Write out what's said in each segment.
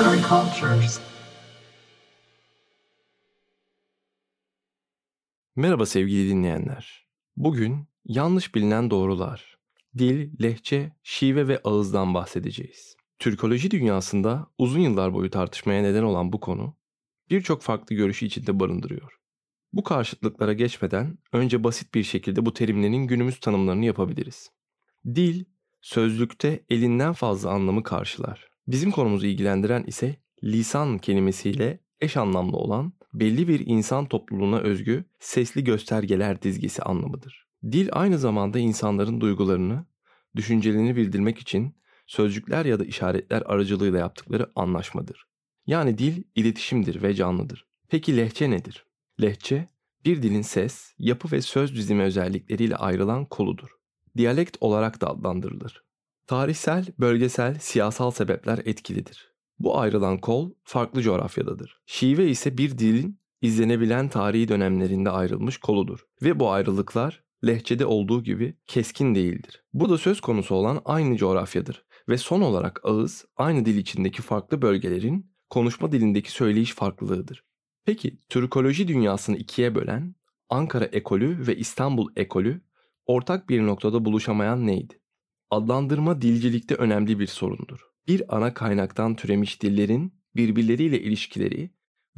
And Cultures. Merhaba sevgili dinleyenler. Bugün yanlış bilinen doğrular, dil, lehçe, şive ve ağızdan bahsedeceğiz. Türkoloji dünyasında uzun yıllar boyu tartışmaya neden olan bu konu birçok farklı görüşü içinde barındırıyor. Bu karşıtlıklara geçmeden önce basit bir şekilde bu terimlerin günümüz tanımlarını yapabiliriz. Dil, sözlükte elinden fazla anlamı karşılar. Bizim konumuzu ilgilendiren ise lisan kelimesiyle eş anlamlı olan belli bir insan topluluğuna özgü sesli göstergeler dizgisi anlamıdır. Dil aynı zamanda insanların duygularını, düşüncelerini bildirmek için sözcükler ya da işaretler aracılığıyla yaptıkları anlaşmadır. Yani dil iletişimdir ve canlıdır. Peki lehçe nedir? Lehçe, bir dilin ses, yapı ve söz dizimi özellikleriyle ayrılan koludur. Diyalekt olarak da adlandırılır. Tarihsel, bölgesel, siyasal sebepler etkilidir. Bu ayrılan kol farklı coğrafyadadır. Şive ise bir dilin izlenebilen tarihi dönemlerinde ayrılmış koludur. Ve bu ayrılıklar lehçede olduğu gibi keskin değildir. Bu da söz konusu olan aynı coğrafyadır. Ve son olarak ağız aynı dil içindeki farklı bölgelerin konuşma dilindeki söyleyiş farklılığıdır. Peki Türkoloji dünyasını ikiye bölen Ankara ekolü ve İstanbul ekolü ortak bir noktada buluşamayan neydi? Adlandırma dilcilikte önemli bir sorundur. Bir ana kaynaktan türemiş dillerin birbirleriyle ilişkileri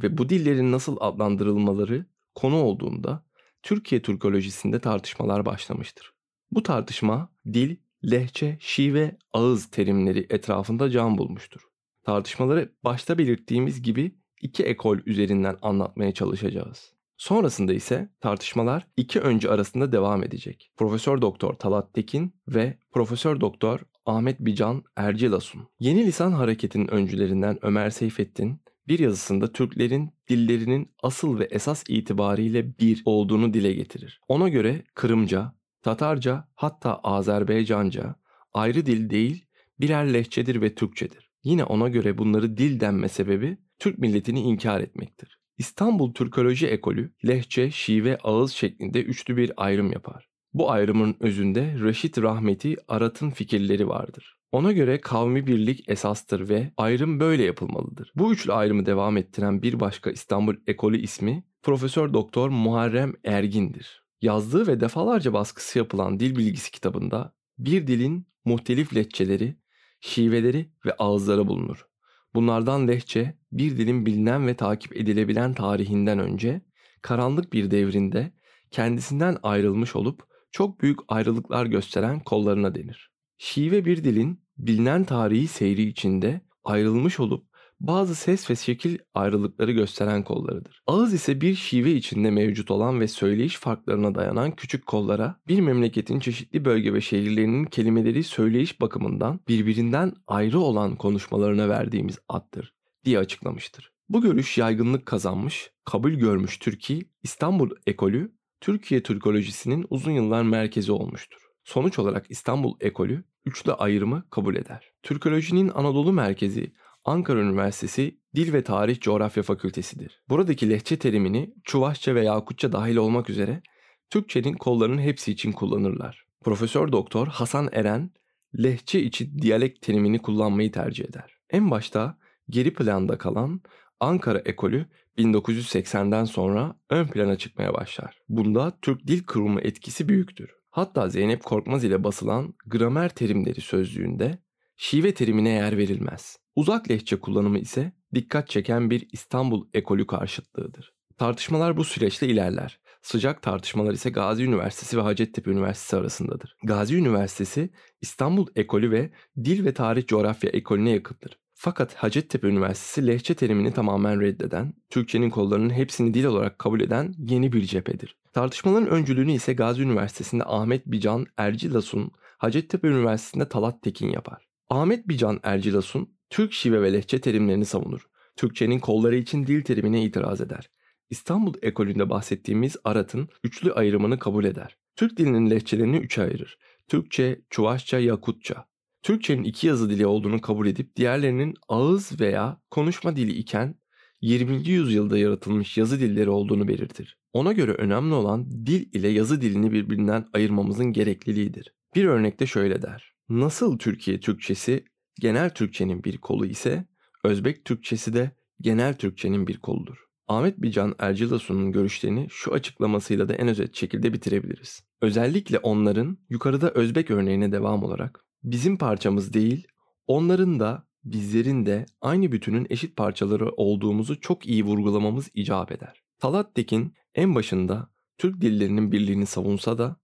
ve bu dillerin nasıl adlandırılmaları konu olduğunda Türkiye Türkolojisinde tartışmalar başlamıştır. Bu tartışma dil, lehçe, şive, ağız terimleri etrafında can bulmuştur. Tartışmaları başta belirttiğimiz gibi iki ekol üzerinden anlatmaya çalışacağız. Sonrasında ise tartışmalar iki öncü arasında devam edecek. Profesör Doktor Talat Tekin ve Profesör Doktor Ahmet Bican Ercilasun. Yeni lisan hareketinin öncülerinden Ömer Seyfettin bir yazısında Türklerin dillerinin asıl ve esas itibariyle bir olduğunu dile getirir. Ona göre Kırımca, Tatarca hatta Azerbaycanca ayrı dil değil birer lehçedir ve Türkçedir. Yine ona göre bunları dil denme sebebi Türk milletini inkar etmektir. İstanbul Türkoloji ekolü lehçe, şive, ağız şeklinde üçlü bir ayrım yapar. Bu ayrımın özünde Reşit Rahmeti Arat'ın fikirleri vardır. Ona göre kavmi birlik esastır ve ayrım böyle yapılmalıdır. Bu üçlü ayrımı devam ettiren bir başka İstanbul ekolü ismi Profesör Doktor Muharrem Ergin'dir. Yazdığı ve defalarca baskısı yapılan dil bilgisi kitabında bir dilin muhtelif lehçeleri, şiveleri ve ağızları bulunur. Bunlardan lehçe bir dilin bilinen ve takip edilebilen tarihinden önce karanlık bir devrinde kendisinden ayrılmış olup çok büyük ayrılıklar gösteren kollarına denir. Şive bir dilin bilinen tarihi seyri içinde ayrılmış olup bazı ses ve şekil ayrılıkları gösteren kollarıdır. Ağız ise bir şive içinde mevcut olan ve söyleyiş farklarına dayanan küçük kollara bir memleketin çeşitli bölge ve şehirlerinin kelimeleri söyleyiş bakımından birbirinden ayrı olan konuşmalarına verdiğimiz addır diye açıklamıştır. Bu görüş yaygınlık kazanmış, kabul görmüş Türkiye, İstanbul ekolü Türkiye Türkolojisinin uzun yıllar merkezi olmuştur. Sonuç olarak İstanbul ekolü üçlü ayrımı kabul eder. Türkolojinin Anadolu merkezi Ankara Üniversitesi Dil ve Tarih Coğrafya Fakültesidir. Buradaki lehçe terimini Çuvaşça ve Yakutça dahil olmak üzere Türkçenin kollarının hepsi için kullanırlar. Profesör Doktor Hasan Eren lehçe için diyalekt terimini kullanmayı tercih eder. En başta geri planda kalan Ankara ekolü 1980'den sonra ön plana çıkmaya başlar. Bunda Türk Dil Kurumu etkisi büyüktür. Hatta Zeynep Korkmaz ile basılan gramer terimleri sözlüğünde şive terimine yer verilmez. Uzak lehçe kullanımı ise dikkat çeken bir İstanbul ekolü karşıtlığıdır. Tartışmalar bu süreçte ilerler. Sıcak tartışmalar ise Gazi Üniversitesi ve Hacettepe Üniversitesi arasındadır. Gazi Üniversitesi İstanbul ekolü ve Dil ve Tarih Coğrafya ekolüne yakındır. Fakat Hacettepe Üniversitesi lehçe terimini tamamen reddeden, Türkçenin kollarının hepsini dil olarak kabul eden yeni bir cephedir. Tartışmaların öncülüğünü ise Gazi Üniversitesi'nde Ahmet Bican Ercilasun, Hacettepe Üniversitesi'nde Talat Tekin yapar. Ahmet Bican Ercilasun, Türk şive ve lehçe terimlerini savunur. Türkçenin kolları için dil terimine itiraz eder. İstanbul ekolünde bahsettiğimiz Arat'ın üçlü ayrımını kabul eder. Türk dilinin lehçelerini üçe ayırır. Türkçe, Çuvaşça, Yakutça. Türkçenin iki yazı dili olduğunu kabul edip diğerlerinin ağız veya konuşma dili iken 20. yüzyılda yaratılmış yazı dilleri olduğunu belirtir. Ona göre önemli olan dil ile yazı dilini birbirinden ayırmamızın gerekliliğidir. Bir örnekte şöyle der. Nasıl Türkiye Türkçesi genel Türkçenin bir kolu ise Özbek Türkçesi de genel Türkçenin bir koludur. Ahmet Bican Ercilasu'nun görüşlerini şu açıklamasıyla da en özet şekilde bitirebiliriz. Özellikle onların yukarıda Özbek örneğine devam olarak bizim parçamız değil, onların da bizlerin de aynı bütünün eşit parçaları olduğumuzu çok iyi vurgulamamız icap eder. Talat Tekin en başında Türk dillerinin birliğini savunsa da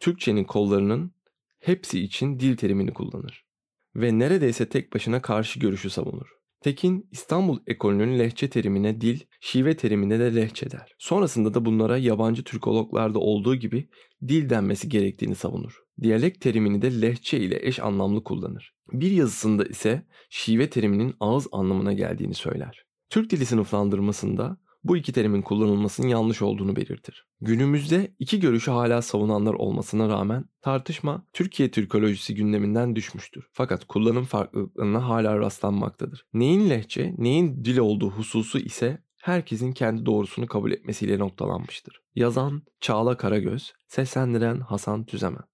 Türkçenin kollarının hepsi için dil terimini kullanır ve neredeyse tek başına karşı görüşü savunur. Tekin İstanbul ekolünün lehçe terimine dil, şive terimine de lehçe der. Sonrasında da bunlara yabancı Türkologlarda olduğu gibi dil denmesi gerektiğini savunur. Diyalekt terimini de lehçe ile eş anlamlı kullanır. Bir yazısında ise şive teriminin ağız anlamına geldiğini söyler. Türk dili sınıflandırmasında bu iki terimin kullanılmasının yanlış olduğunu belirtir. Günümüzde iki görüşü hala savunanlar olmasına rağmen tartışma Türkiye Türkolojisi gündeminden düşmüştür. Fakat kullanım farklılıklarına hala rastlanmaktadır. Neyin lehçe, neyin dil olduğu hususu ise herkesin kendi doğrusunu kabul etmesiyle noktalanmıştır. Yazan Çağla Karagöz, seslendiren Hasan Tüzemen.